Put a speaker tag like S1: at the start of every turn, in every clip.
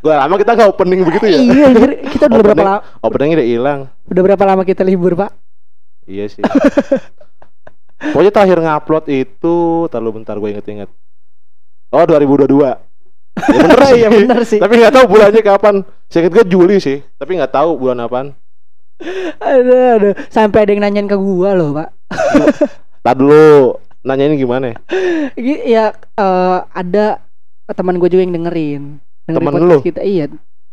S1: Gua lama kita nggak opening begitu ya.
S2: Iya, anjir. Kita udah berapa
S1: Opening-
S2: lama?
S1: Openingnya udah hilang.
S2: Udah berapa lama kita libur, Pak?
S1: Iya sih. Pokoknya terakhir ngupload itu, terlalu bentar gue inget-inget. Oh 2022. Ya bener sih.
S2: Iya, bener sih.
S1: Tapi nggak tahu bulannya kapan. Saya gue Juli sih, tapi nggak tahu bulan apaan.
S2: Aduh, aduh. Sampai ada yang nanyain ke gua loh, Pak.
S1: Tadi dulu nanyain gimana?
S2: Gi- Ya eh, ada teman gue juga yang dengerin.
S1: Temen
S2: podcast
S1: lu?
S2: kita. Iya.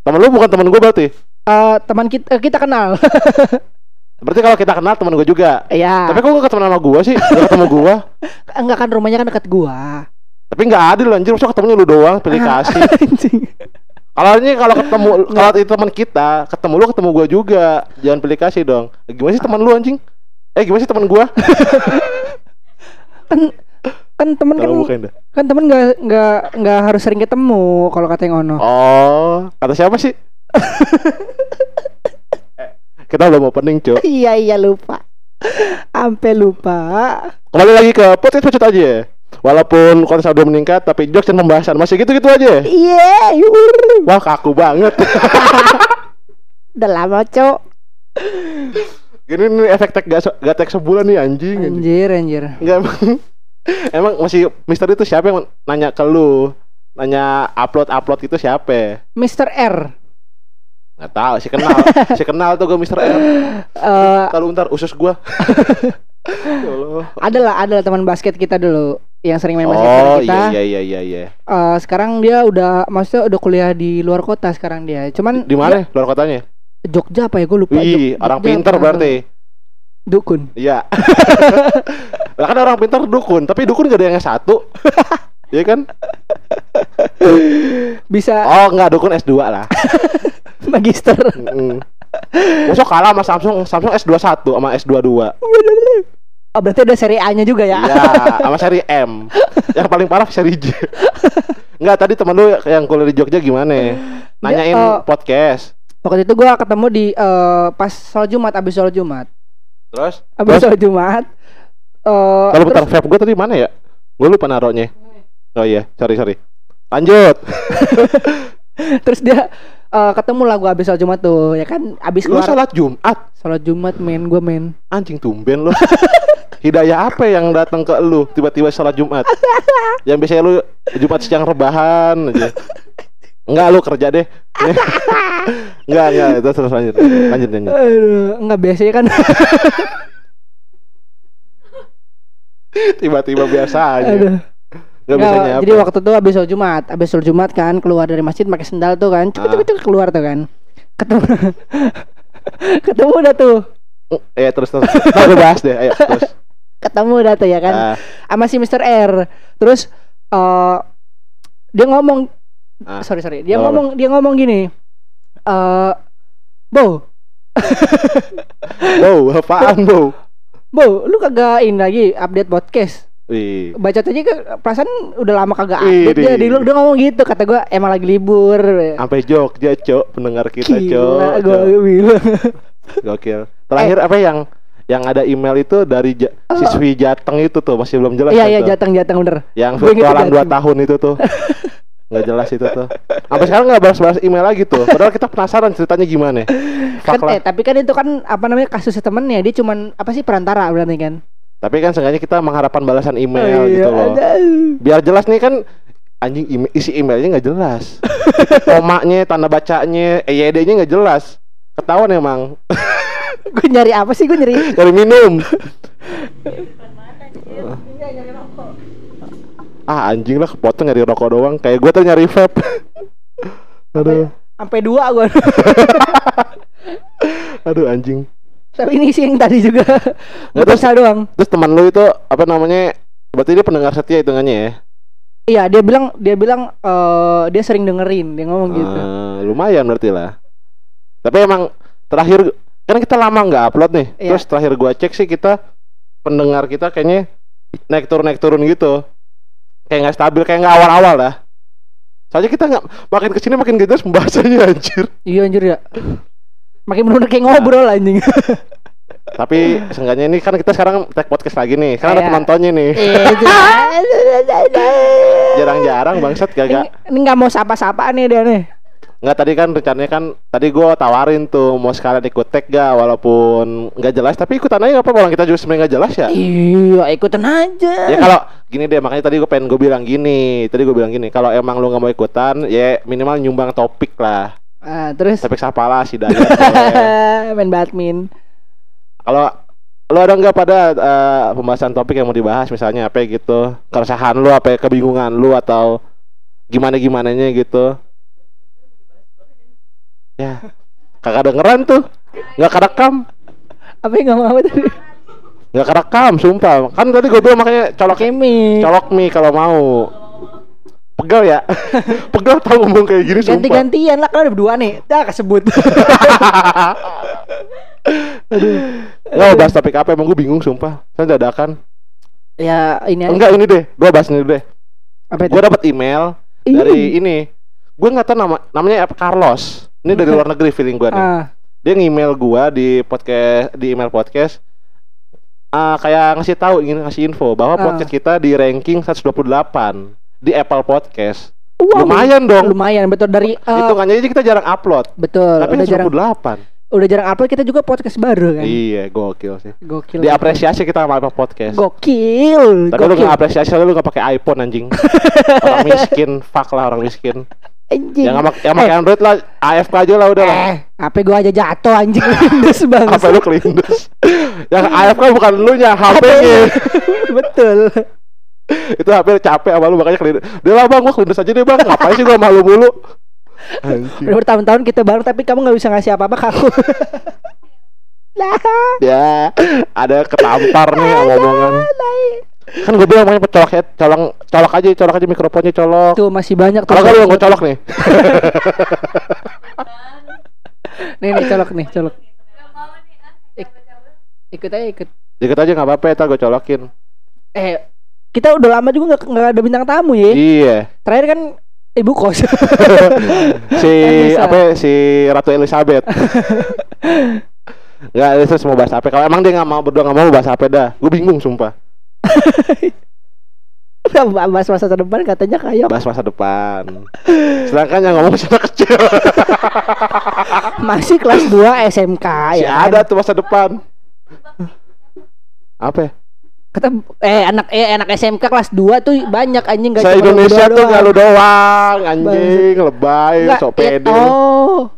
S1: Temen lu bukan temen gue berarti?
S2: Eh, teman kita eh, kita kenal.
S1: Berarti kalau kita kenal temen gue juga.
S2: Iya.
S1: Tapi kok gak ketemu sama gue sih? Gak ketemu gue.
S2: enggak kan rumahnya kan dekat gua.
S1: Tapi nggak adil anjir, masa ketemunya lu doang, pilih kasih.
S2: Anjing.
S1: Kalau ini kalau ketemu kalau itu teman kita, ketemu lu ketemu gua juga. Jangan pilih kasih dong. Eh, Gimana sih teman lu anjing? Eh gimana sih teman gua?
S2: Kan kan temen kan
S1: bukan dah.
S2: kan temen nggak nggak nggak harus sering ketemu kalau kata yang ono.
S1: Oh, kata siapa sih? Eh, kita belum opening, Cuk.
S2: Iya iya lupa. Sampai lupa.
S1: Kembali lagi ke podcast Pecut aja. ya. Walaupun konten udah meningkat, tapi jokes dan pembahasan masih gitu-gitu aja.
S2: Iya. yuhur.
S1: Wah, kaku banget.
S2: Udah lama, Cok.
S1: Gini nih efek tag gak, gak tag sebulan nih anjing. anjing.
S2: Anjir, anjir.
S1: Enggak emang. masih misteri itu siapa yang nanya ke lu? Nanya upload-upload itu siapa?
S2: Mr. R.
S1: Nggak tahu, si kenal. si kenal tuh gue Mr. R.
S2: Eh
S1: Kalau ntar usus gua. ya
S2: adalah adalah teman basket kita dulu yang sering main basket
S1: Oh
S2: kita.
S1: iya iya iya iya.
S2: Eh, sekarang dia udah maksudnya udah kuliah di luar kota sekarang dia. Cuman
S1: Di mana? Luar kotanya?
S2: Jogja apa ya? Gue lupa.
S1: Wih,
S2: Jog-
S1: orang
S2: Jogja
S1: pinter
S2: apa? Dukun.
S1: Iya. lah kan orang pinter dukun, tapi dukun gak ada yang S1. Iya kan?
S2: Bisa
S1: Oh, enggak dukun S2 lah.
S2: magister.
S1: Mm. Masuk kalah sama Samsung, Samsung S21 sama S22.
S2: Oh, berarti ada seri A-nya juga ya?
S1: Iya, sama seri M. Yang paling parah seri J. Enggak, tadi temen lu yang kuliah di Jogja gimana? Nanyain
S2: oh.
S1: podcast.
S2: Waktu itu gua ketemu di eh, pas sholat Jumat, abis sholat Jumat.
S1: Terus?
S2: Abis
S1: Terus?
S2: sholat Jumat. eh
S1: Kalau bentar vape gue tadi mana ya? Gue lupa naruhnya. Oh iya, sorry sorry. Lanjut.
S2: terus dia eh, ketemu lah gua abis sholat Jumat tuh, ya kan? Abis
S1: Lu
S2: keluar
S1: salat Jumat,
S2: sholat Jumat main gua main.
S1: anjing tumben lu. Hidayah apa yang datang ke lu tiba-tiba sholat Jumat? yang biasanya lu Jumat siang rebahan aja. Enggak lu kerja deh. enggak enggak terus terus lanjut. Lanjut lanjut.
S2: Aduh, enggak biasanya kan.
S1: Tiba-tiba biasa aja.
S2: Aduh.
S1: Enggak
S2: Nggak,
S1: biasanya apa?
S2: jadi waktu itu habis sholat Jumat, habis sholat Jumat kan keluar dari masjid pakai sendal tuh kan, cepet
S1: Ah.
S2: keluar tuh kan, ketemu, ketemu udah tuh,
S1: Ya terus terus. Nah, gue bahas deh. Ayo terus.
S2: ketemu udah tuh ya kan,
S1: Ah,
S2: sama si Mr. R, terus eh dia ngomong,
S1: Ah.
S2: sorry sorry, dia
S1: Apa-apa.
S2: ngomong dia ngomong gini, eh Bo,
S1: Wow, apaan, Bo?
S2: Bo, lu kagak ini lagi update podcast.
S1: Wih.
S2: Baca tadi ke perasaan udah lama kagak update dia,
S1: di-
S2: di lu dia ngomong gitu kata gua emang lagi libur.
S1: Sampai Jogja, Cok, pendengar kita,
S2: Gila,
S1: Cok.
S2: gua
S1: Cok.
S2: bilang.
S1: Gokil. Terakhir apa yang yang ada email itu dari Ja- siswi Jateng itu tuh masih belum jelas.
S2: Iya iya jateng jateng bener.
S1: Yang virtualan 2
S2: Jateng.
S1: tahun itu tuh. Nggak jelas itu tuh. Sampai sekarang nggak balas-balas email lagi tuh. Padahal kita penasaran ceritanya gimana.
S2: Kan, eh tapi kan itu kan apa namanya kasusnya temennya dia cuman apa sih perantara berarti kan.
S1: Tapi kan seenggaknya kita mengharapkan balasan email
S2: Oh, iya,
S1: gitu loh.
S2: ada.
S1: Biar jelas nih kan anjing email, isi emailnya nggak jelas. Komanya, tanda bacanya, EYD-nya nggak jelas. Ketahuan emang.
S2: Gue nyari apa sih gue nyari?
S1: Dari minum. Ah anjing lah kepotong nyari rokok doang kayak gue tuh nyari vape aduh
S2: Sampai dua gue.
S1: aduh anjing
S2: tapi ini sih yang tadi juga.
S1: Nggak, terus-
S2: doang.
S1: terus teman lu itu apa namanya berarti dia pendengar setia hitungannya ya
S2: Iya dia bilang dia bilang eh dia sering dengerin dia ngomong gitu.
S1: Eh, lumayan berarti lah tapi emang terakhir kan kita lama nggak upload nih
S2: Iya.
S1: terus terakhir gua cek sih kita pendengar kita kayaknya naik turun naik turun gitu kayak nggak stabil kayak nggak awal-awal dah soalnya kita nggak makin ke sini makin gak jelas pembahasannya anjir
S2: Iya anjir ya. Makin bener kayak ngobrol anjing.
S1: Tapi seenggaknya ini kan kita sekarang tag podcast lagi nih. Kan ada
S2: Iya.
S1: penontonnya nih.
S2: Iya.
S1: Jarang-jarang bangsat
S2: Ini
S1: gagak.
S2: ini nggak mau sapa-sapa nih dia nih.
S1: Nggak tadi kan rencananya kan tadi gua tawarin tuh mau sekalian ikut tag gak walaupun nggak jelas tapi ikutan aja apa-apa orang kita juga sebenarnya nggak jelas ya.
S2: Iya, ikutan aja.
S1: Ya kalau gini deh makanya tadi gue pengen gue bilang gini tadi gue bilang gini kalau emang lu nggak mau ikutan ya minimal nyumbang topik lah
S2: Ah, terus
S1: topik siapa lah si boleh.
S2: main badminton.
S1: kalau lu ada nggak pada eh, pembahasan topik yang mau dibahas misalnya apa gitu keresahan lu apa kebingungan lu atau gimana gimananya gitu ya. Kagak dengeran tuh. Nggak kerekam.
S2: Apa yang nggak mau tadi?
S1: nggak kerekam sumpah. Kan tadi gue bilang makanya colok
S2: Kemi.
S1: colok mie kalau mau. Pegel ya? Pegel tau ngomong kayak gini sumpah.
S2: Ganti-gantian lah kan ada berdua nih. Dah kesebut.
S1: Nggak mau bahas topik apa? Emang gue bingung sumpah. Saya dadakan
S2: ya ini aja.
S1: Enggak ini deh. Gue bahas ini deh.
S2: Apa itu?
S1: Gue dapat email
S2: Ih.
S1: Dari ini. Gue nggak tahu nama Namanya apa? Carlos Ini dari luar negeri feeling gue nih
S2: Ah,
S1: Dia nge-email gue di podcast Di email podcast ah Kayak ngasih tahu ingin ngasih info Bahwa
S2: Ah.
S1: podcast kita di ranking 128 Di Apple Podcast
S2: wow,
S1: Lumayan dong
S2: Lumayan betul dari eh,
S1: Hitungannya aja kita jarang upload
S2: betul.
S1: Tapi
S2: udah jarang
S1: 128
S2: udah jarang upload kita juga podcast baru kan.
S1: Iya gokil sih
S2: Gokil.
S1: Diapresiasi kita sama Apple Podcast
S2: Gokil.
S1: Tapi lu
S2: gokil.
S1: gak apresiasi lu gak pakai iPhone anjing. orang miskin, fuck lah orang miskin.
S2: Anjing.
S1: Yang gak yang pakai Android lah, AFK aja lah udah lah.
S2: Eh, HP gua aja jatuh anjing Lindes banget.
S1: Apa lu kelindus? yang AFK bukan lu nya, HP-nya.
S2: Betul.
S1: Itu HP capek sama lu makanya kelindus. Udah lah bang, gua kelindus aja deh bang. Ngapain sih gua malu mulu? Anjing.
S2: Udah bertahun-tahun kita bareng tapi kamu nggak bisa ngasih apa-apa ke aku. Lah,
S1: Ya, ada ketampar nih sama omongan. Kan gue bilang makanya colok head, colok, colok aja, colok aja mikrofonnya colok.
S2: tuh masih banyak tuh.
S1: Kalau gue colok nih.
S2: Nih nih colok nih, colok. Ik- ikut aja ikut.
S1: Dikit aja nggak apa-apa, ntar gue colokin.
S2: Eh, kita udah lama juga nggak nggak ada bintang tamu ya.
S1: Iya.
S2: Terakhir kan ibu kos.
S1: si
S2: bisa.
S1: apa ya, si Ratu Elizabeth. Enggak, itu mau bahas apa? Kalau emang dia nggak mau berdua nggak mau bahas apa dah. Gue bingung sumpah.
S2: Bahas masa depan katanya kayak
S1: Bahas masa depan. Sedangkan yang ngomong anak kecil.
S2: masih kelas 2 SMK
S1: Si
S2: ya.
S1: ada
S2: kan?
S1: tuh masa depan. Apa ya?
S2: Kata eh anak eh anak SMK kelas 2 tuh banyak anjing gak lu
S1: Indonesia
S2: berdua
S1: tuh
S2: doang.
S1: nggak lu doang, anjing, lebay, sok
S2: ya,
S1: pede.
S2: Oh.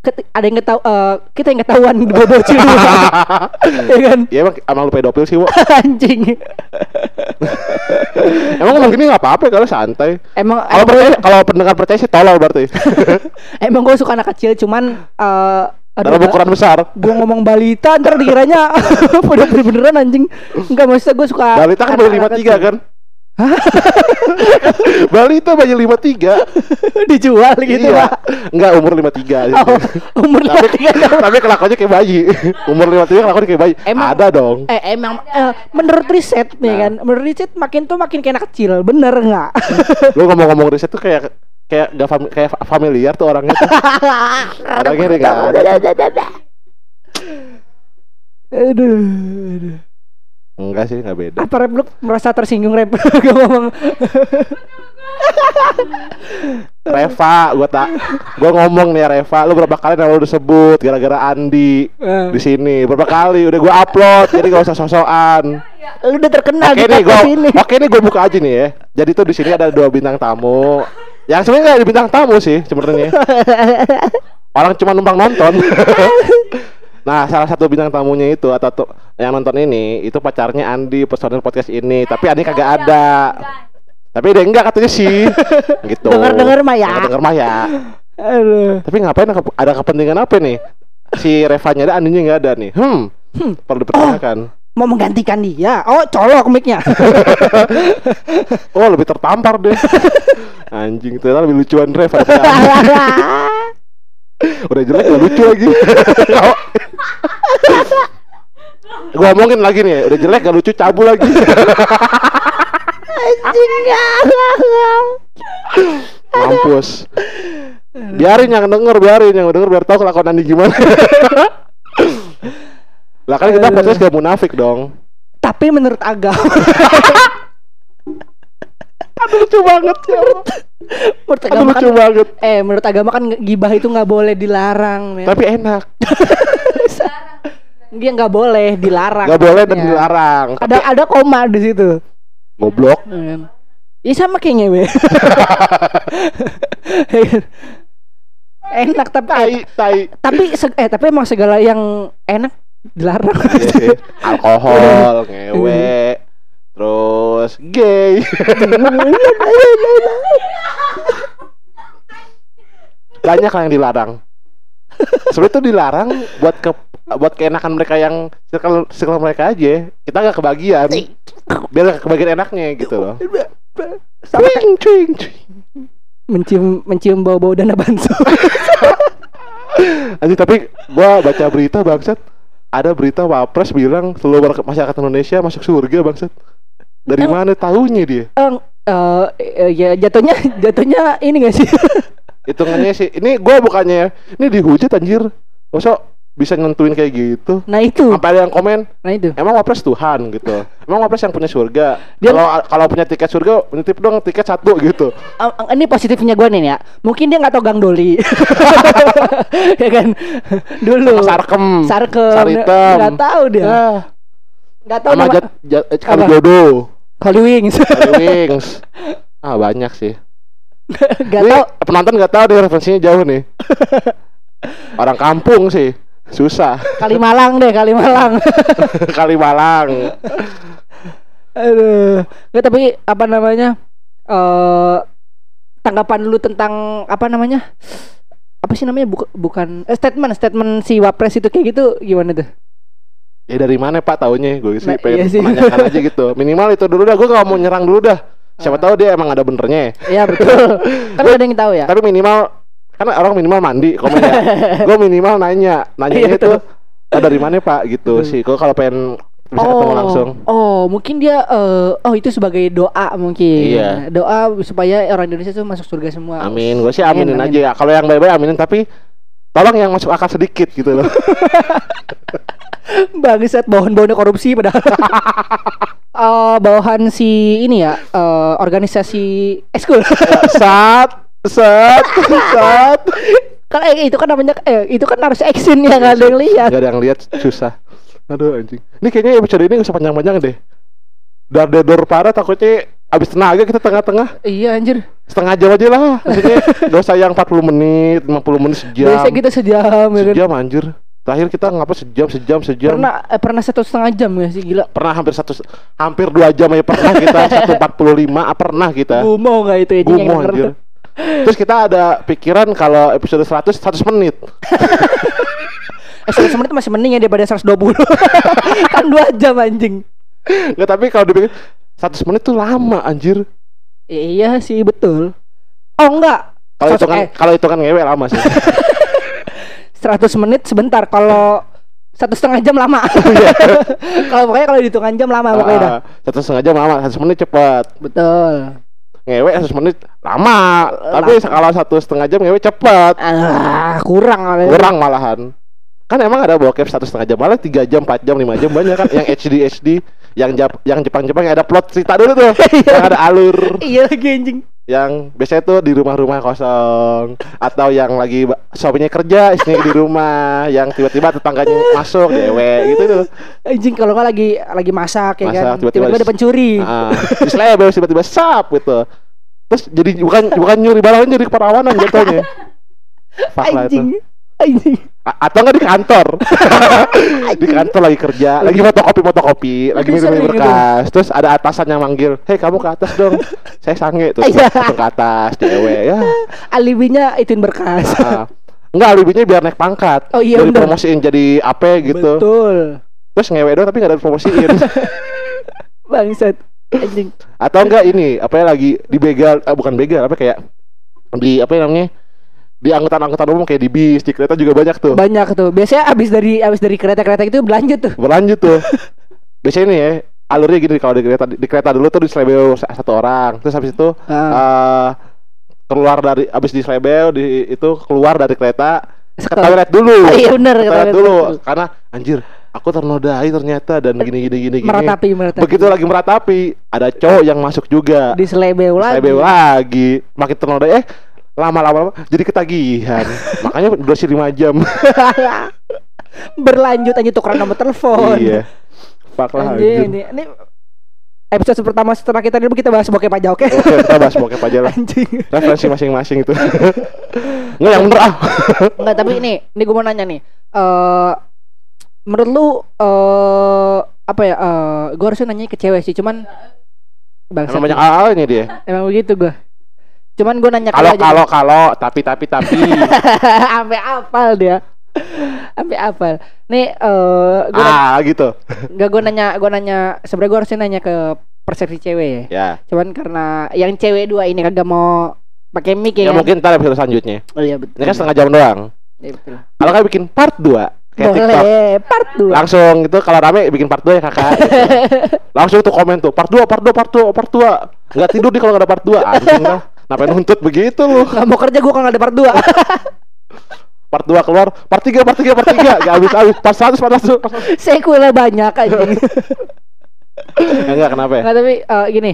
S2: Ket- ada yang ketahu eh, kita yang ketahuan bocil ya kan
S1: Ya emang emang lu pedofil sih, Wo.
S2: anjing
S1: Emang ngomong gini nggak apa-apa kalau santai.
S2: emang
S1: Kalau percaya, kalau pendengar percaya sih tolol berarti.
S2: emang gue suka anak kecil cuman
S1: Dalam ukuran besar.
S2: gue ngomong balita ntar dikiranya udah bener-beneran anjing enggak maksudnya gue suka
S1: Balita kan 53
S2: kecil.
S1: kan? Balita bayi 53
S2: dijual gitu
S1: Iya.
S2: Pak.
S1: Enggak umur 53
S2: oh, umur
S1: Tapi,
S2: 53 tahun.
S1: tapi kelakuannya kayak bayi. Umur 53 kelakuannya kayak bayi.
S2: Emang-
S1: Ada dong.
S2: eh emang eh, menurut riset nih
S1: Nah.
S2: kan menurut riset makin tuh makin kayak anak kecil. Bener nggak?
S1: Lu ngomong-ngomong riset tuh kayak Kayak gak fami- kayak familiar tuh orangnya tuh. Orangnya deh gak ada
S2: aduh, aduh.
S1: Enggak sih gak beda.
S2: Apa lu merasa tersinggung rep? Gue ngomong.
S1: Reva Gua tak Gua ngomong nih Reva. Lu berapa kali nama lu disebut Gara-gara Andi
S2: Eh,
S1: di sini? Berapa kali? Udah gua upload jadi gak usah sosokan
S2: lu udah terkenal
S1: Oke nih, gua,
S2: podcast ini
S1: oke nih gue buka aja nih ya. Jadi tuh di sini ada dua bintang tamu. Yang sebenarnya nggak ada bintang tamu sih sebenarnya. Orang cuma numpang nonton. nah, salah satu bintang tamunya itu atau tuh yang nonton ini itu pacarnya Andi personil podcast ini. Tapi Andi kagak ada. Tapi dia enggak katanya sih. gitu.
S2: Dengar-dengar mah ya.
S1: Dengar mah ya.
S2: aduh
S1: Tapi ngapain ada kep- ada kepentingan apa nih? Si Revanya ada, Andinya nggak ada nih. Hmm.
S2: Hmm.
S1: Perlu dipertanyakan.
S2: mau menggantikan dia oh colok mic-nya
S1: Oh lebih tertampar deh Anjing ternyata lebih lucuan Reva. Udah jelek gak lucu lagi. Gue ngomongin lagi nih Udah jelek gak lucu cabul lagi.
S2: Anjing
S1: Mampus. Biarin yang denger Biarin yang denger biar tahu kelakuan Andi gimana. Lah kan kita podcast gak munafik dong.
S2: Tapi menurut agama.
S1: Aduh lucu banget ya
S2: Menurut
S1: Aduh
S2: agama
S1: lucu
S2: kan,
S1: banget.
S2: eh menurut agama kan gibah itu nggak boleh dilarang. men.
S1: Tapi enak.
S2: Dia nggak boleh dilarang.
S1: Gak boleh dan
S2: maksudnya.
S1: dilarang.
S2: Ada ada koma di situ.
S1: Goblok.
S2: Ya sama kayak ngewe. enak tapi
S1: Tai, tai.
S2: tapi eh tapi emang segala yang enak dilarang.
S1: Iya. Alkohol, ngewe, terus gay. Banyak yang dilarang. Sebenarnya itu dilarang buat ke buat keenakan mereka yang circle, circle mereka aja. Kita nggak kebagian. Biar nggak kebagian enaknya gitu loh. Cuing, cuing.
S2: mencium mencium bau-bau dana banso.
S1: Anjing tapi gua baca berita bangsat ada berita Wapres bilang seluruh masyarakat Indonesia masuk surga bangsat. Dari mana tahunya dia?
S2: Eh, eh, ya jatuhnya jatuhnya ini gak sih?
S1: Hitungannya sih ini gua bukannya ini dihujat anjir. Masa bisa nentuin kayak gitu?
S2: Nah itu,
S1: Sampai ada yang komen,
S2: nah itu.
S1: emang Wapres Tuhan gitu. Emang Wapres yang punya surga. Kalau kalau punya tiket surga, nitip dong tiket satu gitu.
S2: Ini positifnya gue nih ya. Mungkin dia nggak tahu Gang Doli. ya kan? Dulu.
S1: Sarkem.
S2: Sarkem.
S1: Saritem.
S2: Nggak tahu dia.
S1: Ah,
S2: Nggak tahu
S1: sama
S2: nama
S1: jat, jat, kali
S2: Apa?
S1: jodoh.
S2: Holy Wings.
S1: Kali wings. Ah banyak sih.
S2: Nggak
S1: Ini
S2: tahu.
S1: penonton nggak tahu deh referensinya jauh nih. Orang kampung sih susah.
S2: Kalimalang deh, Kalimalang.
S1: Kalimalang.
S2: Aduh. Nggak tapi apa namanya? Eh tanggapan lu tentang apa namanya? Apa sih namanya? Buk- bukan eh, statement, statement si Wapres itu kayak gitu gimana tuh?
S1: Ya dari mana Pak taunya? Gue sih
S2: Nah,
S1: pengen
S2: iya sih.
S1: aja gitu. Minimal itu dulu dah. Gue gak mau nyerang dulu dah. Siapa
S2: Ah.
S1: tahu dia emang ada benernya.
S2: Iya betul. kan nggak ada yang tahu ya.
S1: Tapi minimal karena orang minimal mandi komennya. gue minimal nanya,
S2: Iya,
S1: nanyanya itu. "Ah, dari mana Pak gitu sih. Gue kalau pengen bisa ketemu langsung.
S2: Oh, mungkin dia eh, oh itu sebagai doa mungkin.
S1: Iya.
S2: Doa supaya orang Indonesia tuh masuk surga semua.
S1: Amin. Gue sih aminin
S2: Amin,
S1: aja ya. Kalau yang baik-baik aminin tapi tolong yang masuk akal sedikit gitu loh.
S2: Bangsat bawahan-bawahannya korupsi padahal. Eh bawahan si ini ya, eh, organisasi eskul.
S1: sat, sat, sat.
S2: Kalau eh, itu kan namanya eh itu kan harus action ya nggak ada yang lihat.
S1: Gak ada yang lihat susah. Aduh anjing. Ini kayaknya episode ini usah panjang-panjang deh. Dar dedor parah takutnya abis tenaga kita tengah-tengah
S2: Iya anjir.
S1: setengah jam aja lah. Maksudnya gak usah yang 40 menit, 50 menit sejam.
S2: Biasa kita sejam ya kan.
S1: Sejam anjir. Terakhir kita ngapa sejam, sejam, sejam.
S2: Pernah eh, pernah satu setengah jam gak sih? Gila?
S1: Pernah hampir satu hampir dua jam aja pernah kita satu empat puluh lima pernah kita.
S2: Gumoh nggak itu yang
S1: gumoh anjir. Terus kita ada pikiran kalau episode 100 100 menit.
S2: Eh 100 menit masih mending ya daripada 120 Kan 2 jam anjing.
S1: Nggak tapi kalau dipikir 100 menit tuh lama anjir.
S2: Iya sih betul. Oh enggak
S1: kalau kan
S2: eh.
S1: kalau itu kan ngewe lama sih
S2: 100 menit sebentar Kalau satu setengah jam lama. Kalau pokoknya kalau dihitungan jam lama pokoknya dah.
S1: Ah, satu setengah jam lama 100 menit cepet.
S2: Betul.
S1: Ngewe 100 menit lama. Tapi kalau satu setengah jam ngewe cepet.
S2: Ah, Kurang kali.
S1: kurang malahan. Kan emang ada bokep satu setengah jam malah tiga jam 4 jam 5 jam banyak kan. Yang HD HD yang Jap yang Jepang Jepang yang ada plot cerita dulu tuh. Yang ada alur.
S2: Iya lagi anjing
S1: yang biasanya tuh di rumah-rumah kosong. Atau yang lagi suaminya kerja istrinya di rumah. Yang tiba-tiba tetangganya masuk dewe gitu tuh.
S2: Anjing kalau nggak lagi lagi masak ya
S1: Masak,
S2: kan?
S1: tiba-tiba
S2: Tiba-tiba ada pencuri.
S1: Ah di selebel tiba-tiba sap gitu. Terus jadi bukan bukan nyuri barang jadi keperawanan jatuhnya. Fuck lah itu. A- atau enggak di kantor di kantor lagi kerja lagi fotokopi fotokopi lagi minum berkas terus ada atasan yang manggil hei kamu ke atas dong saya sange terus
S2: Iya.
S1: ke atas dewe ya
S2: Alibinya ituin berkas
S1: Ah. Enggak alibinya biar naik pangkat.
S2: Oh iya,
S1: Jadi promosiin jadi apa gitu.
S2: Betul
S1: Terus ngewe doang tapi enggak ada promosiin.
S2: Bangsat Anjing
S1: Atau enggak ini apa ya lagi di begal ah, bukan begal apa kayak di apa ya namanya? Di angkutan-angkutan umum kayak di bis, di kereta juga banyak tuh.
S2: Banyak tuh Biasanya abis dari abis dari kereta-kereta itu berlanjut tuh
S1: Berlanjut tuh. Biasanya nih ya, alurnya gini kalau di kereta di kereta dulu tuh di selebel satu orang. Terus habis itu
S2: Ah.
S1: eh keluar dari abis di selebel di itu keluar dari kereta ke toilet dulu.
S2: Oh, iya bener
S1: Ke toilet dulu karena anjir aku ternodai ternyata dan gini gini gini gini.
S2: meratapi meratapi
S1: Begitu lagi meratapi, ada cowok yang masuk juga.
S2: di selebeu lagi
S1: lagi, makin ternodai eh lama-lama jadi ketagihan. Makanya durasi 5 jam.
S2: berlanjut aja tukeran nomor telepon
S1: iya. Fuck lah.
S2: Anjing, ini, ini episode pertama setelah kita ini kita bahas bokep aja oke
S1: Oke, kita bahas bokep aja lah.
S2: anjing
S1: Referensi masing-masing itu. Nggak yang bener ah.
S2: Enggak, tapi ini, ini gue mau nanya nih. Eh menurut lu eh apa ya? Eh gue harusnya nanya ke cewek sih, cuman bangsa.
S1: Emang banyak hal ini dia.
S2: Emang begitu gue. Cuman gue nanya
S1: Kalau kalau kalau tapi tapi tapi.
S2: sampai apal dia. Sampai apal. Nih eh gue
S1: ah gitu.
S2: enggak gue nanya gue nanya sebenarnya gue harusnya nanya ke persepsi cewek ya.
S1: Ya.
S2: Cuman karena yang cewek dua ini kagak mau pakai mic
S1: Ya
S2: ya. kan?
S1: mungkin ntar episode selanjutnya.
S2: Oh iya betul.
S1: Ini kan setengah jam doang.
S2: Iya, betul.
S1: Kalau kan bikin part 2 kayak TikTok.
S2: Boleh, part 2.
S1: Langsung itu kalau rame bikin part 2 ya kakak. gitu. Langsung tuh komen tuh part 2, part 2, part 2, part 2. Enggak tidur nih kalau nggak ada part 2. Anjing lah. Kenapa nuntut begitu lu?
S2: Gak mau kerja gue kalau nggak ada part 2
S1: Part 2 keluar, part 3, part 3, part 3. Gak habis-habis. Part 100, part 100. Part 100.
S2: Sequelnya banyak.
S1: Ya, enggak kenapa ya?
S2: Nggak tapi eh, gini.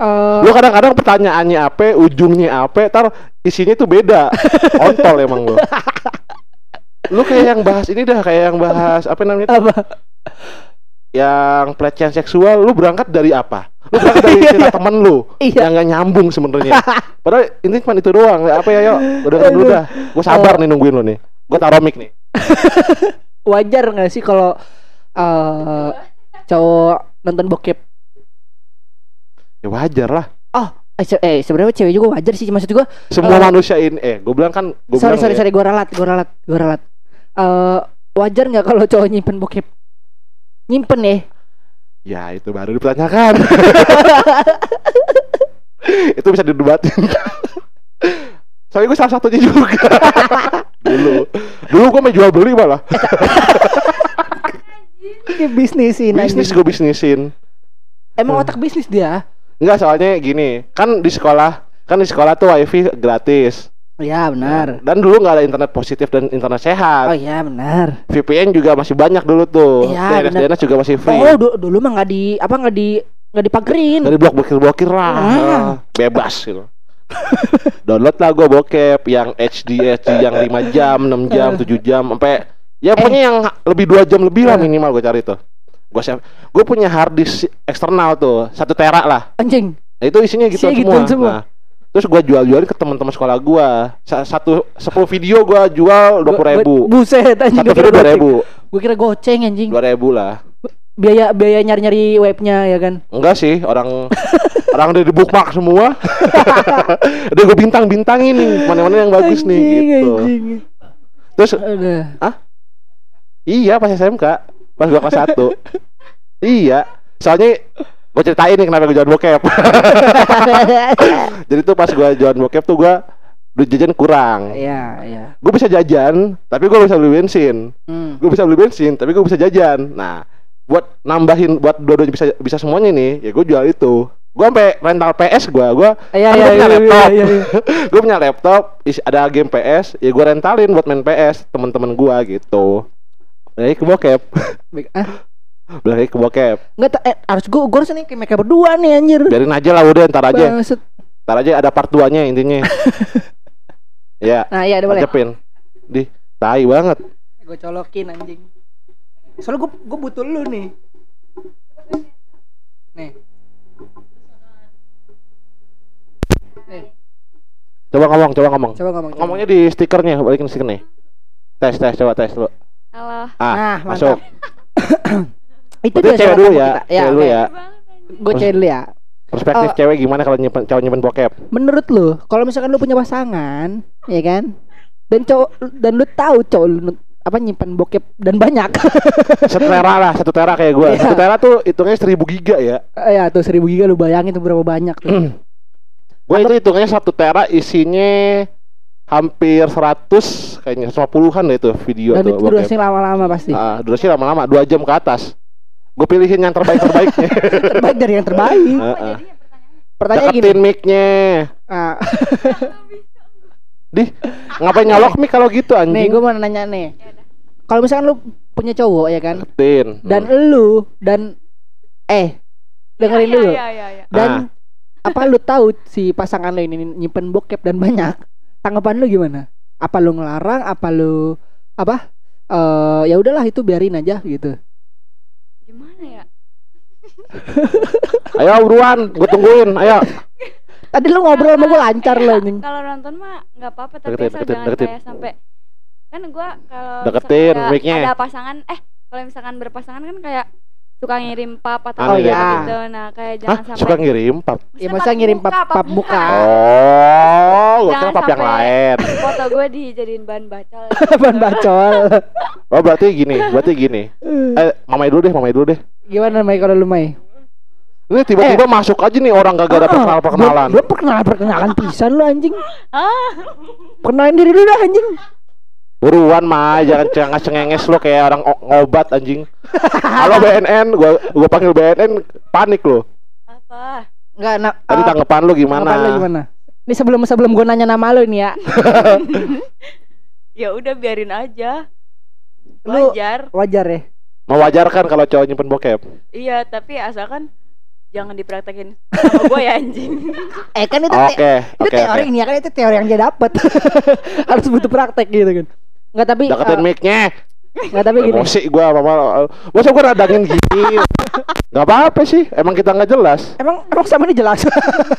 S2: eh
S1: Lu kadang-kadang pertanyaannya apa, ujungnya apa, tar isinya tuh beda. Ontol emang lu. Lu kayak yang bahas ini dah, kayak yang bahas apa namanya?
S2: apa?
S1: Yang pelecehan seksual, lu berangkat dari apa? Lu berangkat dari cerita temen lu
S2: Iya.
S1: yang gak nyambung sebenarnya. Padahal ini cuma itu doang. Apa ya, yuk? Udah kan dulu
S2: Aduh.
S1: dah. Gue sabar nih nungguin lu nih. Gue taruh mic nih.
S2: Wajar nggak sih kalau eh cowok nonton bokep?
S1: Ya wajar lah.
S2: Eh, se- eh sebenarnya cewek juga wajar sih maksud gua.
S1: Semua
S2: Eh.
S1: manusia ini eh gue bilang kan gue
S2: sorry
S1: bilang
S2: sorry
S1: ya,
S2: sorry gua ralat, gua ralat, gua ralat. Eh wajar nggak kalau cowok nyimpen bokep? Nyimpen ya?
S1: Ya itu baru dipertanyakan. itu bisa didebatin. Soalnya gue salah satunya juga. dulu, dulu gue mau jual beli malah.
S2: Ini bisnisin
S1: Bisnis gue bisnisin.
S2: Emang otak bisnis dia?
S1: Enggak soalnya gini, kan di sekolah, kan di sekolah tuh wifi gratis.
S2: Iya benar.
S1: Dan dulu nggak ada internet positif dan internet
S2: Oh
S1: sehat.
S2: iya benar.
S1: VPN juga masih banyak dulu tuh.
S2: Iya,
S1: DNS
S2: benar.
S1: DNS juga masih free.
S2: Oh du- dulu mah nggak di apa nggak di nggak dipagerin.
S1: dari blok blokir blokir lah
S2: Ah.
S1: Bebas gitu download lah gue bokep yang HD HD yang 5 jam 6 jam 7 jam sampai ya pokoknya yang lebih dua jam lebih lah
S2: Eh.
S1: minimal gue cari tuh gue gue punya hard disk eksternal tuh satu tera lah
S2: Anjing.
S1: nah, itu isinya gitu
S2: Isinya
S1: semua,
S2: gituan semua.
S1: Nah, terus gue jual jualin ke teman-teman sekolah gue satu 10 video gue jual dua puluh ribu
S2: Buset anjing.
S1: satu video dua ribu
S2: Gue kira goceng anjing.
S1: dua ribu lah
S2: Biaya biaya nyari-nyari webnya ya kan.
S1: Enggak sih, orang orang udah di bookmark semua. udah gue bintang-bintangin nih, mana-mana yang bagus nih
S2: Anjing,
S1: gitu.
S2: anjing.
S1: Terus
S2: Aduh.
S1: iya pas SMK, pas gua kelas 1. iya, soalnya gue ceritain nih kenapa gue jualan bokep. Jadi tuh pas gua jualan bokep tuh gua duit jajan kurang.
S2: Iya, iya.
S1: Gue bisa jajan, tapi gue bisa beli bensin.
S2: Hmm.
S1: Gue bisa beli bensin, tapi gue bisa jajan. Nah, buat nambahin buat dua-duanya bisa bisa semuanya nih, ya gue jual itu. Gue sampai rental PS gue, gue
S2: Iya,
S1: Kan
S2: iya,
S1: punya
S2: iya,
S1: laptop.
S2: iya, iya.
S1: gue punya laptop, isi, ada game PS, ya gue rentalin buat main PS temen-temen gue gitu. Balik ke bokep,
S2: Ah,
S1: balik ke bokep.
S2: enggak ta- eh, harus gua gua harus nih kayak mereka berdua nih anjir.
S1: Biarin aja lah udah, ntar aja,
S2: Bangset.
S1: ntar aja ada part 2 nya intinya. ya,
S2: Nah, iya ada boleh.
S1: tancapin. Di, tai banget.
S2: Gue colokin anjing. Soalnya gue gue butuh lu nih. Nih. Nih,
S1: Coba ngomong, coba ngomong.
S2: coba ngomong. coba.
S1: Ngomongnya di stikernya, balikin stiker nih. Tes, tes, coba tes dulu.
S3: Halo.
S1: Ah,
S2: Nah,
S1: masuk.
S2: Itu dia
S1: cewek dulu ya,
S2: kita.
S1: cewek dulu
S2: oke.
S1: ya.
S2: Gue cewek dulu ya.
S1: Perspektif
S2: Oh.
S1: cewek gimana kalau nyimpen cowok nyimpen bokep?
S2: Menurut lu, kalau misalkan lu punya pasangan, ya kan? Dan cowok dan lu tahu cowok lu apa nyimpan bokep dan banyak.
S1: Setera lah, satu tera kayak gue.
S2: Iya.
S1: Satu tera tuh hitungnya seribu giga ya.
S2: ya tuh seribu giga lu bayangin tuh berapa banyak tuh.
S1: Gue itu hitungannya satu tera isinya hampir 100 kayaknya 150-an deh itu video
S2: dan
S1: tuh.
S2: itu durasinya lama-lama pasti.
S1: Ah, durasi lama-lama 2 jam ke atas. Gue pilihin yang terbaik-terbaiknya.
S2: Terbaik dari yang terbaik.
S1: Heeh.
S2: Pertanyaan gini.
S1: Deketin mic-nya.
S2: Ah,
S1: Di, ngapain nyolok mic kalau gitu
S2: nih gue
S1: anjing?
S2: mau nanya nih. Kalau misalkan lu punya cowok ya kan
S1: Deketin.
S2: dan
S1: Hmm.
S2: lu dan eh dengerin
S3: Iya,
S2: dulu
S3: Iya, iya, iya.
S2: dan apa lu tahu si pasangan lu ini nyimpen bokep dan banyak tanggapan lu gimana apa lu ngelarang apa lu apa eh ya udahlah itu biarin aja gitu
S3: Gimana ya?
S1: Ayo buruan, gue tungguin. Ayo.
S2: tadi lu ngobrol sama gue lancar
S3: Eh,
S2: lo anjing
S3: Kalau nonton mah nggak apa-apa tapi
S1: Deketin,
S3: asal
S1: deketin,
S3: jangan
S1: deketin.
S3: kayak sampai kan gua kalau
S1: Deketin
S3: ada, ada pasangan eh kalau misalkan berpasangan kan kayak suka ngirim pap atau
S1: Oh,
S3: apa
S2: iya.
S3: gitu. Nah, kayak
S1: Hah?
S3: jangan sampai
S1: Suka ngirim pap?
S2: Ya, masa ngirim pap- pap muka?
S1: Oh, gue kira pap yang lain.
S3: foto gue dijadiin bahan bacol.
S2: ban bacol
S1: Oh, berarti gini, berarti gini. Eh, mamai dulu deh, mamai dulu deh.
S2: gimana Mai kalau lu Mai
S1: Ini tiba-tiba masuk aja nih orang gak ada
S2: Ah,
S1: perkenalan perkenalan.
S2: Belum perkenalan perkenalan pisan lu anjing.
S3: Ah,
S2: Perkenalan diri dulu dah anjing.
S1: Buruan mah, jangan cengenges cengenges lo kayak orang ngobat anjing. Halo BNN, gua gua panggil BNN panik lo.
S3: apa?
S2: Enggak enak.
S1: Tadi tanggapan lu gimana?
S2: Tanggapan lu gimana? Ini sebelum sebelum gua nanya nama lu nih ya.
S3: Ya udah biarin aja.
S2: Lu-
S3: Wajar.
S2: Wajar ya.
S1: Mewajarkan kalau cowok nyimpen bokep.
S3: Iya, tapi asalkan jangan dipraktekin sama gue ya anjing.
S2: Eh kan itu
S1: Oke,
S2: te- itu
S1: oke,
S2: teori
S1: oke.
S2: nih ya kan itu teori yang dia dapat. Harus butuh praktek gitu kan. Enggak tapi
S1: Deketin
S2: eh,
S1: mic-nya.
S2: enggak tapi gini.
S1: Emosi gua mama. Masa gua radangin gini. Gak apa-apa sih, emang kita nggak jelas.
S2: Emang emang sama ini jelas.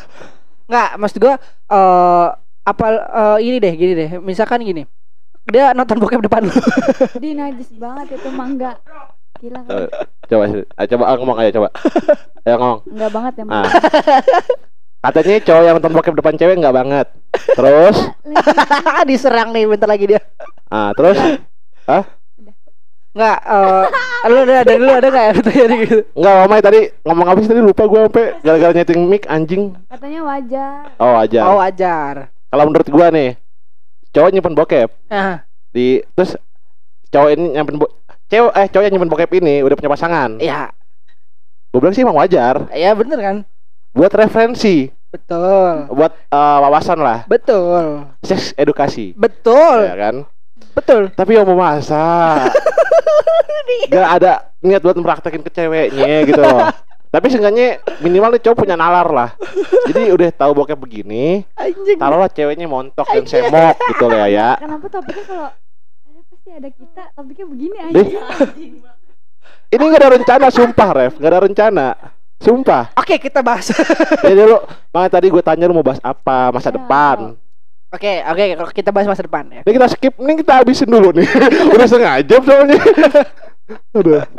S2: Enggak, maksud gua eh apa eh, ini deh, gini deh. Misalkan gini. Dia nonton bokep depan lu.
S3: Di najis banget itu mangga. Gila kan?
S1: coba sih, coba ah, ngomong aja coba. Ayo ngomong.
S3: Enggak banget ya,
S1: Ah. Katanya cowok yang nonton bokep depan cewek nggak banget. Terus,
S2: Diserang nih bentar lagi dia.
S1: Ah terus,
S2: Enggak, eh lu ada dari lu ada enggak ya pertanyaan gitu?
S1: nggak Mamai tadi ngomong apa sih tadi lupa gua sampai gara-gara nyeting mic anjing.
S3: Katanya wajar.
S1: Oh aja.
S2: Oh, wajar.
S1: Kalau menurut gua nih, cowok nyimpen bokep
S2: Nah,
S1: di terus cowok ini nyimpen bo cewek eh cowok yang nyimpen bokep ini udah punya pasangan.
S2: ya,
S1: Gua bilang sih emang wajar
S2: ya bener kan?
S1: buat referensi,
S2: Betul.
S1: buat eh, wawasan lah,
S2: Betul.
S1: seks edukasi.
S2: Betul.
S1: Ya kan?
S2: Betul.
S1: Tapi yang mau masak. Gak ada niat buat mempraktekin ke ceweknya gitu. Loh Tapi seenggaknya minimal nih cowok punya nalar lah. Jadi udah tahu bokep begini
S2: Anjing.
S1: Taruhlah ceweknya montok dan semok gitu loh ya
S3: Kenapa topiknya kalau ada pasti ada kita, topiknya begini aja.
S1: Ini gak ada rencana sumpah Ref. Gak ada rencana. Sumpah.
S2: Oke, kita bahas.
S1: Jadi lu Makanya tadi gue tanya lu mau bahas apa Masa
S3: Ya,
S1: depan
S2: Oke, oke, kalau kita bahas masa depan ya.
S1: Ini kita skip Ini kita habisin dulu nih Udah setengah jam soalnya Udah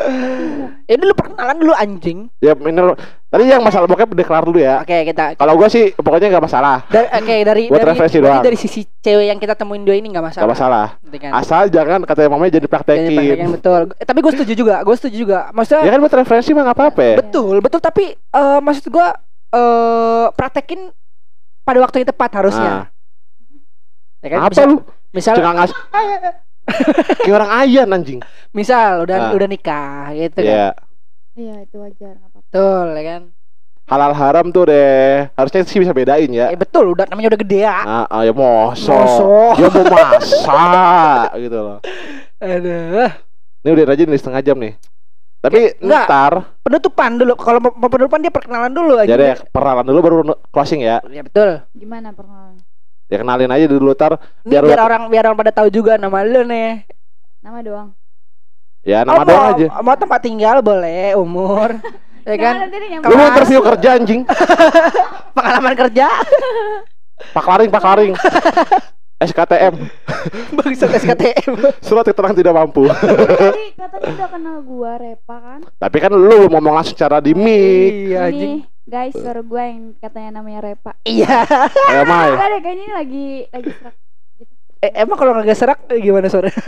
S2: Ini lu perkenalan dulu anjing.
S1: Ya ini Tadi yang masalah bokep udah kelar dulu ya
S2: Oke, kita
S1: Kalau gue sih pokoknya gak masalah
S2: dari oke dari
S1: Buat
S2: dari
S1: referensi doang.
S2: dari sisi cewek yang kita temuin dua ini nggak masalah.
S1: Gak masalah
S2: Nanti kan.
S1: Asal jangan katanya mamanya jadi
S2: Jadi
S1: praktekin
S2: praktekin, betul. Eh, tapi gue setuju juga. Gue setuju juga. Maksudnya
S1: Ya kan buat referensi mah gak apa-apa ya
S2: betul, betul. Tapi eh, maksud gue eh praktekin pada waktu yang tepat harusnya.
S1: Nah,
S2: Ya kan?
S1: Apa
S2: misal,
S1: lu?
S2: Misal,
S1: ngas Kayak orang ayan anjing
S2: misal udah
S1: Ah.
S2: udah nikah gitu kan.
S1: Ya
S3: Iya, itu wajar, apa-apa.
S2: Betul, ya kan?
S1: Halal haram tuh deh Harusnya sih bisa bedain ya
S2: Eh betul, udah namanya udah gede ya.
S1: Ah, ah, ya mosok
S2: Mosok.
S1: Dia mau masak gitu loh
S2: Aduh.
S1: Ini udah rajin nih setengah jam nih Tapi
S2: Enggak.
S1: ntar
S2: Penutupan dulu. Kalau mau penutupan dia perkenalan dulu aja.
S1: Jadi perkenalan dulu baru closing ya
S2: Ya betul.
S3: Gimana perkenalan?
S1: Ya kenalin aja dulu
S2: Ini
S1: Biar-
S2: biar, orang biar orang pada tahu juga nama lu nih.
S3: Nama doang.
S1: Ya
S2: Oh,
S1: nama doang
S2: mau,
S1: aja
S2: Mau tempat tinggal boleh, umur. ya kan?
S1: Lu mau interview kerja anjing
S2: Pengalaman kerja.
S1: Pak Laring, Pak Laring SKTM
S2: Bangsat SKTM.
S1: Surat keterangan tidak mampu
S3: tadi katanya udah kenal gua Repa kan?
S1: Tapi kan lu ngomong langsung cara di mic
S2: Iya anjing.
S3: Guys, baru gua yang katanya namanya Repa.
S2: Iya.
S1: Ayo Mai
S3: Enggak deh, kayaknya ini lagi lagi serak.
S2: Eh, emang kalau nggak serak eh, gimana sore?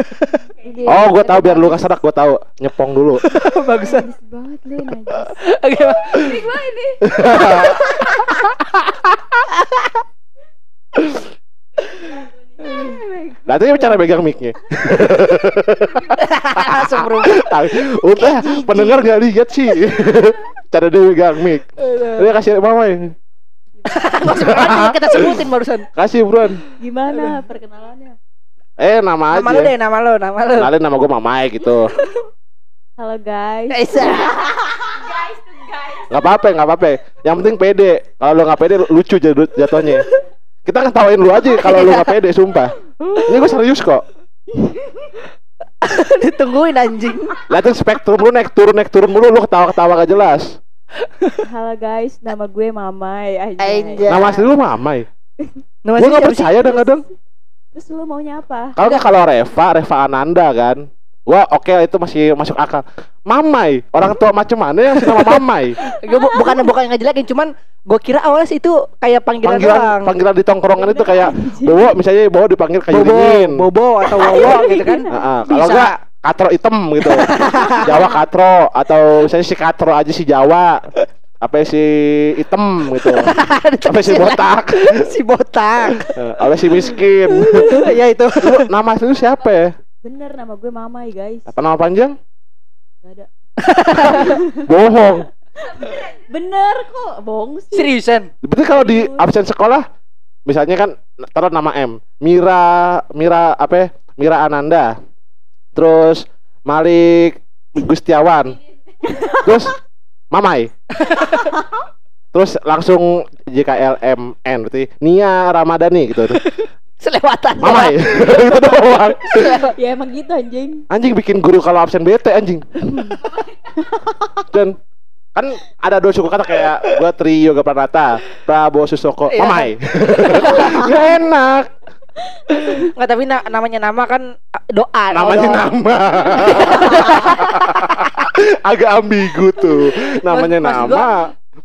S1: Oh gue tahu biar lu keserak gue tahu Nyepong dulu.
S3: Najis banget lu, najis.
S2: Oke.
S3: Ini gua ini.
S1: Nanti cara megang micnya
S2: Langsung.
S1: Udah pendengar gak lihat sih Cara dia megang mic Dia kasih mama ya
S2: Kan kita sebutin barusan.
S1: Kasih buruan
S3: Gimana perkenalannya?
S1: Eh nama aja.
S2: Nama lu deh, nama lu, nama lu.
S1: Kenalin nama gue Mamai gitu.
S3: Halo guys.
S2: Isa.
S3: guys tuh guys.
S1: Gak apa-apa, gak apa-apa. Yang penting pede. Kalau lu gak pede lucu jatuhnya. Kita ketawain lu aja kalau lu gak pede, sumpah. Ini gue serius kok.
S2: Ditungguin anjing.
S1: Liatin spektrum lu naik turun naik turun mulu lu ketawa-ketawa gak jelas.
S3: Halo guys, nama gue Mamai aja.
S2: Anjay.
S1: Nama asli lu Mamai.
S2: Nama
S1: Gue gak percaya kadang-kadang.
S3: Terus lu maunya apa?
S1: Kalau nggak kalau Reva, Reva Ananda kan. Gua oke itu masih masuk akal. Mamai, orang tua macam mana yang nama Mamai?
S2: Gue bu- bukan bukan ngejelekin, cuman gue kira awalnya sih itu kayak panggilan,
S1: Panggilan
S2: doang.
S1: panggilan di tongkrongan itu kayak. Bowo misalnya Bowo dipanggil kayak
S2: Bobo,
S1: dingin.
S2: Bobo atau Wowo gitu kan.
S1: Heeh, kalau
S2: Bisa.
S1: enggak katro hitam gitu. Jawa katro atau misalnya si katro aja si Jawa. Apa si hitam gitu. Apa si botak.
S2: si botak.
S1: Eh, Apa si miskin.
S2: ya itu.
S1: Lu nama asli lu siapa ya?
S3: Bener nama gue Mamai guys.
S1: Apa nama panjang?
S3: Gak ada.
S1: Bohong.
S3: Bener kok, bohong sih.
S2: Seriusan.
S1: Berarti kalau di absen sekolah misalnya kan taruh nama M, Mira Mira apa ya? Mira Ananda. Terus Malik Gustiawan. Terus Mamai. Terus langsung JKLMN berarti Nia Ramadhani gitu.
S2: Selewatan.
S1: Mamai. gitu doang.
S3: Ya emang gitu anjing.
S1: Anjing bikin guru kalau absen bete anjing. Dan kan ada dua suku kata kayak gua Tri Yoga Pranata, Prabowo Susoko,
S2: Iya.
S1: Mamai. Gak enak.
S2: Nggak tapi na- namanya nama kan uh, doa.
S1: Namanya
S2: doa.
S1: nama. Agak ambigu tuh. Namanya
S2: Mas-
S1: nama.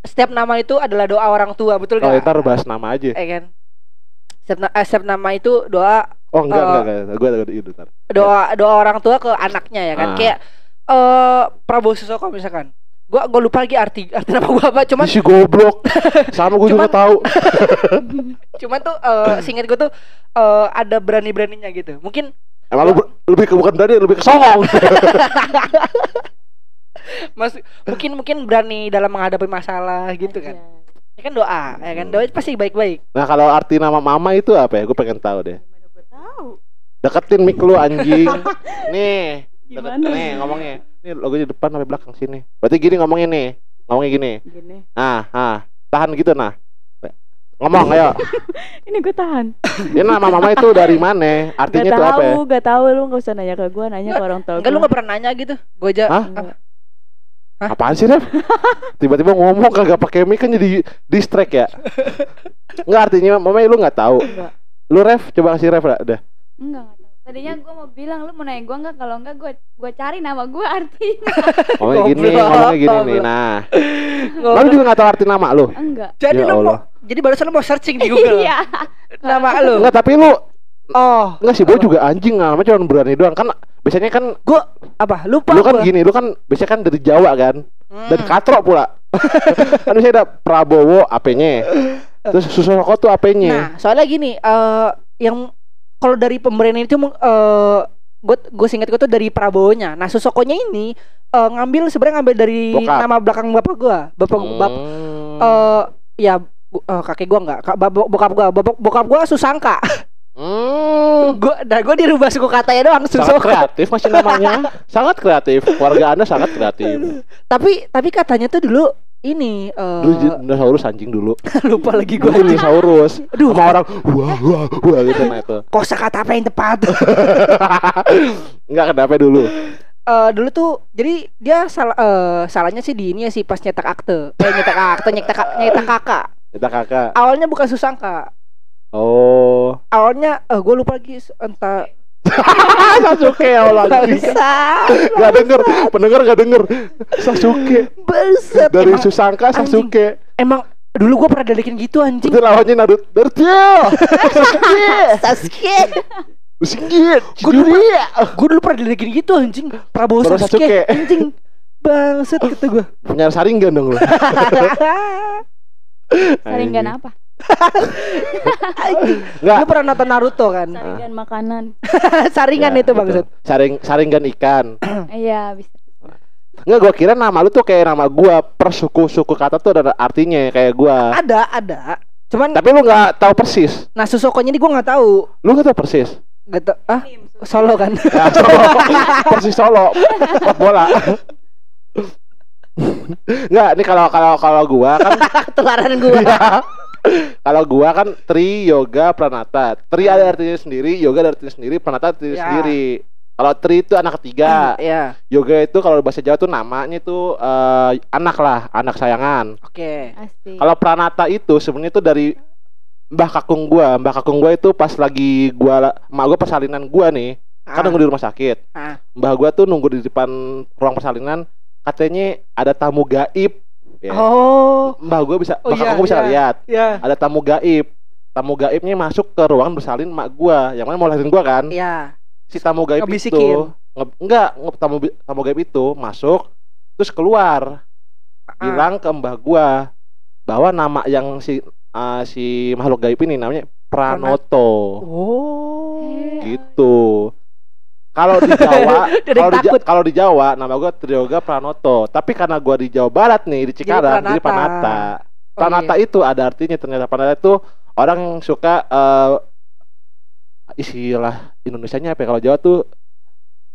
S2: Setiap nama itu adalah doa orang tua, betul
S1: Oh,
S2: nggak?
S1: ntar bahas nama aja.
S2: Eh kan. Setiap, na- eh, setiap nama itu doa
S1: Oh, enggak,
S2: Oh.
S1: enggak, enggak. Gua ada itu ntar.
S2: doa doa orang tua ke anaknya ya kan.
S1: Ah.
S2: Kayak eh Prabowo Susoko misalkan. Gua gua lupa lagi arti arti nama gua apa, cuman
S1: Si goblok. Sama gua juga
S2: Cuman-
S1: tahu.
S2: cuman tuh eh singkat gua tuh eh ada berani-beraninya gitu. Mungkin
S1: Emang lu ber- lebih ke bukan berani, lebih ke songong.
S2: Mas mungkin mungkin berani dalam menghadapi masalah gitu kan. Ya kan doa, ya kan doa pasti baik-baik.
S1: Nah, kalau arti nama mama itu apa ya? Gue pengen tahu deh.
S3: Tahu?
S1: Deketin mic lu anjing. Nih, deket,
S3: Gimana?
S1: nih ngomongnya. Nih logonya depan sampai belakang sini. Berarti gini ngomongnya nih. Ngomongnya gini.
S3: Gini.
S1: Ah, ah. Tahan gitu nah. Ngomong ayo.
S3: Ini gue tahan.
S1: Ini nama mama itu dari mana? Artinya
S3: gak
S1: itu apa ya?
S3: tahu, gak tahu lu gak usah nanya ke gue, nanya ke orang tua
S2: Enggak lu
S3: gue.
S2: gak pernah nanya gitu. Gua aja
S1: Hah?
S3: Enggak.
S2: Hah?
S1: Apaan sih, Ref? Tiba-tiba ngomong kagak pakai mic kan jadi distract ya? Enggak artinya mama lu nggak tahu.
S3: Enggak.
S1: Lu Ref, coba kasih Ref dah. dah.
S4: Enggak, tahu. Tadinya gue mau bilang lu mau nanya gue enggak kalau enggak gue gue cari nama gue artinya.
S1: Ngomongnya gini, ngomongnya gini nih. Nah, lu juga nggak tahu arti nama lu?
S4: Enggak.
S2: Jadi
S1: Ya
S2: lu mau jadi barusan lu mau searching di Google
S4: Iya.
S2: nama lu.
S1: Enggak, tapi lu
S2: Oh,
S1: enggak sih, gua juga anjing namanya cuma berani doang. Kan biasanya kan
S2: gua apa? Lupa
S1: lu kan
S2: gua.
S1: gini, lu kan biasanya kan dari Jawa kan.
S2: Hmm.
S1: Dan katro pula. kan biasanya ada Prabowo AP-nya. Terus Susoko tuh AP-nya.
S2: Nah, soalnya gini, eh yang kalau dari pemberian itu eh gue gue singkat gue tuh dari Prabowo-nya. Nah, Susokonya ini eh, ngambil sebenarnya ngambil dari
S1: Bokap.
S2: nama belakang bapak gua. Bapak bap
S1: Hmm.
S2: eh ya bu- eh, kakek gua enggak, Kak- bap- bokap gua, bokap, bokap gua Susangka.
S1: Hmm.
S2: gua dan gua dirubah suku katanya doang
S1: Sangat
S2: Susoko.
S1: kreatif masih namanya. sangat kreatif. Keluarga Anda sangat kreatif.
S2: tapi tapi katanya tuh dulu ini eh,
S1: jadi dinosaurus anjing dulu.
S2: lupa lagi
S1: Gue
S2: gua.
S1: dinosaurus.
S2: Aduh.
S1: Sama orang wah wah wah gitu nah itu.
S2: Kosa kata apa yang tepat?
S1: Enggak kenapa dulu.
S2: Eh dulu tuh jadi dia salah eh, salahnya sih di ini ya sih pas nyetak akte. Eh nyetak akte, nyetak nyetak kakak.
S1: Kita kakak.
S2: Awalnya bukan Susangka.
S1: Oh.
S2: Awalnya eh gue lupa lagi entah
S1: Sasuke ya Allah. anjing.
S2: Bangsa.
S1: Gak denger, pendengar gak denger. Sasuke
S2: Buset.
S1: dari
S2: emang,
S1: Susangka
S2: anjing.
S1: Sasuke.
S2: emang dulu gue pernah dalekin gitu anjing.
S1: Itu lawannya Naruto. Naruto.
S2: Sasuke.
S1: Singgit.
S2: Gue dulu, gue dulu pernah dalekin gitu anjing. Prabowo
S1: Prabowo
S2: Sasuke.
S1: Sasuke.
S2: Anjing. Bangset kata gue.
S1: Punya saringan dong lu.
S4: Saringan apa?
S1: Enggak.
S2: Lu pernah nonton Naruto kan?
S3: Saringan makanan.
S2: Saringan
S1: Ya,
S2: itu
S1: gitu.
S2: bangset.
S1: Saring saringan ikan.
S4: Iya, bisa.
S1: Enggak gua kira nama lu tuh kayak nama gua per suku-suku kata tuh ada artinya kayak gua.
S2: Ada, ada. Cuman
S1: Tapi lu nggak tahu persis.
S2: nah Susokonya ini gue nggak tahu.
S1: Lu nggak tahu persis.
S2: Gak tau ah solo kan
S1: Ya, Solo. Persis Solo. Bola. Enggak, ini kalau kalau kalau gua kan
S2: ketularan gua
S1: Iya. Kalau gua kan tri yoga pranata. Tri ada artinya sendiri, yoga ada artinya sendiri, pranata artinya
S2: Ya.
S1: sendiri. Kalau tri itu anak ketiga.
S2: ya
S1: Yoga itu kalau bahasa Jawa tuh namanya itu eh, anak lah, anak sayangan.
S2: oke
S4: Asik.
S1: Kalau pranata itu sebenarnya itu dari Mbah Kakung gua. Mbah Kakung gua itu pas lagi gua emak gua persalinan gua nih, kan nunggu di rumah sakit.
S2: Ah.
S1: Mbah gua tuh nunggu di depan ruang persalinan, katanya ada tamu gaib. Ya.
S2: oh
S1: Mbah gua bisa,
S2: Oh, iya,
S1: Kakung bisa
S2: iya.
S1: lihat
S2: ya
S1: ada tamu gaib. Tamu gaibnya masuk ke ruang bersalin mak gua, yang mana mau lahirin gua kan.
S2: ya
S1: Si tamu gaib
S2: Ngebisikin.
S1: itu nge- enggak, nge- tamu tamu gaib itu masuk terus keluar
S2: Ah.
S1: bilang ke mbah gua bahwa nama yang si ah, si makhluk gaib ini namanya Pranoto.
S2: oh
S1: Gitu. Kalau di Jawa,
S2: Jadi
S1: kalau di, kalau di Jawa nama gua Trioga Pranoto. Tapi karena gua di Jawa Barat nih di Cikarang, jadi
S2: Pranata.
S1: Panata.
S2: Oh,
S1: Pranata
S2: iya.
S1: itu ada artinya ternyata Pranata itu orang suka eh istilah Indonesianya apa ya kalau Jawa tuh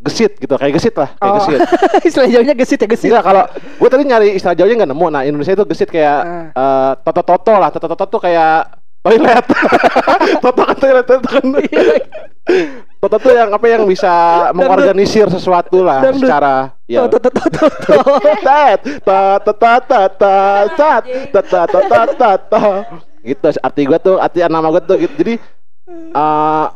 S1: gesit gitu kayak gesit lah kayak
S2: Oh.
S1: gesit.
S2: istilah jauhnya gesit ya gesit
S1: Enggak kalau gue tadi nyari istilah Jawanya nggak nemu. Nah Indonesia itu gesit kayak
S2: Ah.
S1: eh toto toto lah. Toto toto tuh kayak toilet. toto kan toilet toto kan. Toto tuh yang apa yang bisa mengorganisir sesuatu lah
S2: Dangdut.
S1: secara ya. Tat, ta ta ta ta ta ta. Gitu arti gua tuh arti nama gua tuh gitu. Jadi eh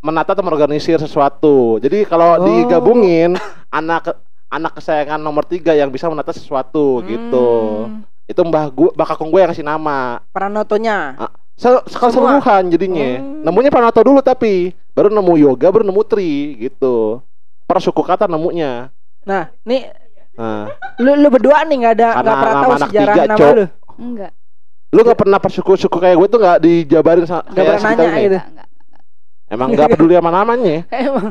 S1: menata atau mengorganisir sesuatu. Jadi kalau
S2: Oh.
S1: digabungin anak anak kesayangan nomor tiga yang bisa menata sesuatu gitu.
S2: Hmm,
S1: Itu mbah gua, mbah kakung gue yang kasih nama.
S2: Pranotonya
S1: Se keseluruhan jadinya.
S2: Hmm.
S1: Nemunya Pranoto dulu tapi baru nemu yoga, baru nemu tri gitu. Per suku kata nemunya.
S2: nah nih
S1: Nah,
S2: lu lu berdua nih nggak ada nggak pernah tahu
S1: anak
S2: sejarah
S1: tiga,
S2: nama
S1: Cok.
S2: lu
S4: Enggak.
S1: lu nggak pernah per suku-suku kayak gue tuh nggak dijabarin
S2: Nggak
S1: kayak
S2: pernah nanya
S1: ini?
S2: gitu.
S1: Emang nggak peduli sama namanya.
S2: emang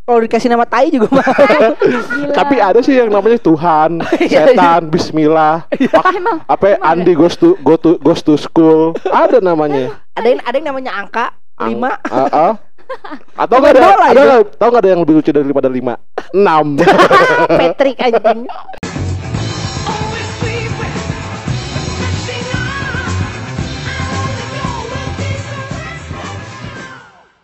S2: kalau dikasih nama tai juga mah
S4: Gila.
S1: Tapi ada sih yang namanya Tuhan,
S2: Iya,
S1: setan, Bismillah,
S4: emang
S1: apa ya,
S4: Emang
S1: Andi goes to go to goes to school. Ada namanya.
S2: ada yang ada yang namanya angka
S1: Ang-
S2: lima
S1: ah. Atau nggak ada, ada nggak ada yang lebih lucu dari lima dan lima? Enam.
S2: Patrick anjing